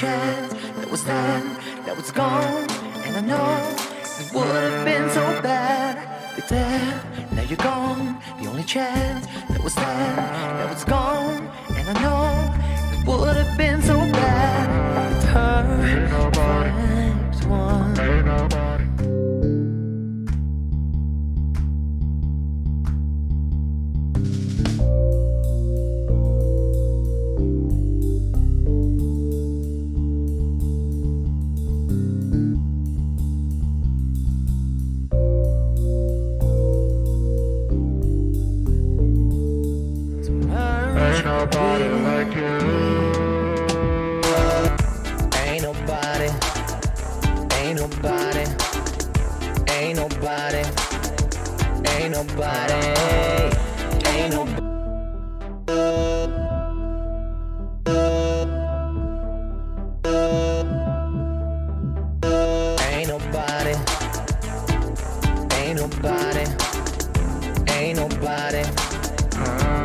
chance that was then, that was gone. And I know it would have been so bad. But there, now you're gone. The only chance that was then, that was gone. And I know it would have been so ain't nobody, ain't nobody, ain't nobody. Uh-huh. Ain't nobody, ain't nobody, ain't nobody,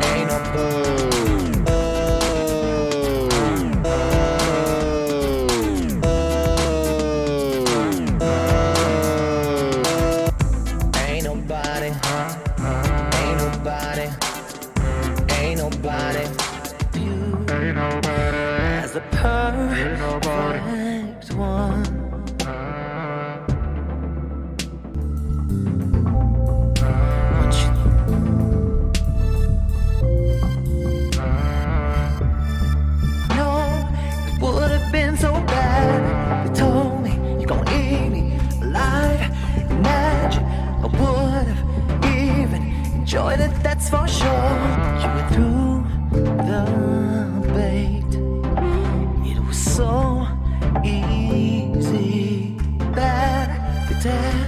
ain't nobody. Enjoyed it, that's for sure. You were through the bait. It was so easy. Bad, bad.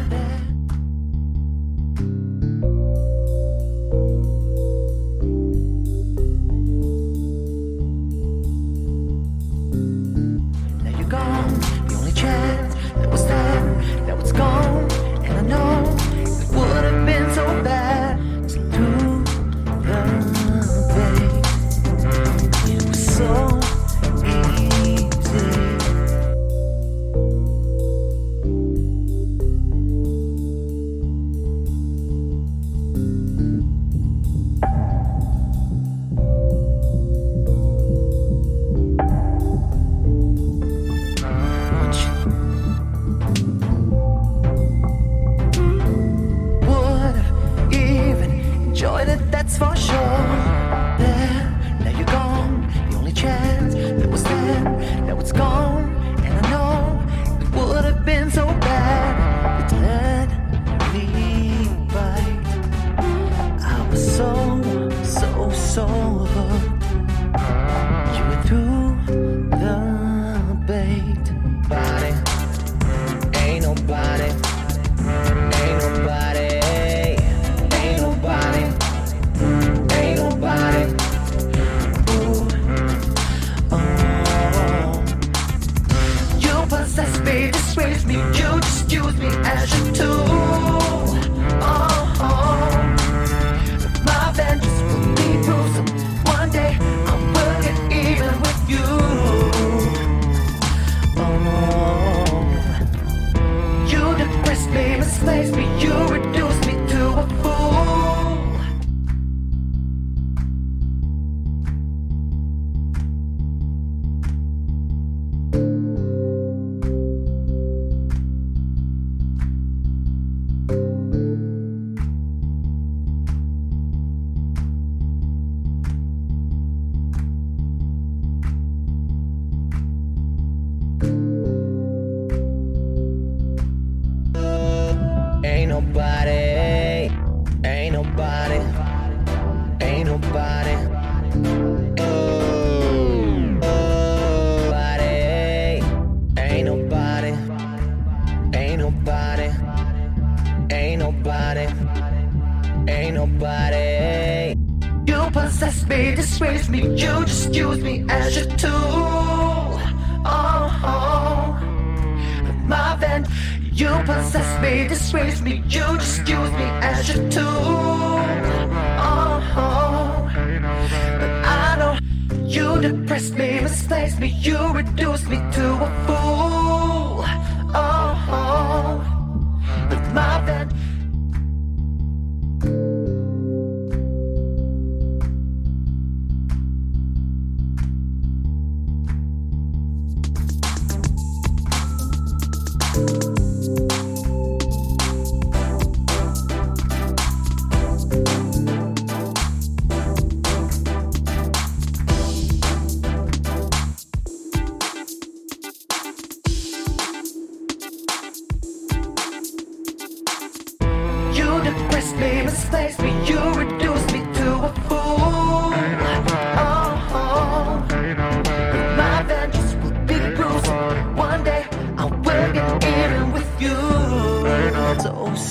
You possess me, disgrace me, you just use me as you do. Nobody, ain't nobody, ain't nobody. Nobody, ain't nobody, ain't nobody, ain't nobody, ain't nobody. You possess me, disgrace me, you just use me as your tool. Possess me, disgrace me, you just use me as your tool. Oh, Ain't but I don't. You depress me, misplaced me, you reduce me to a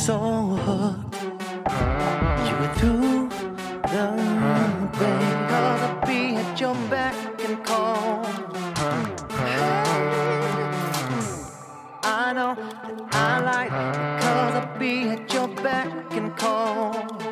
so hooked. You went through the thing. Gotta be at your back and call. I know that I like. I'll be at your back and call.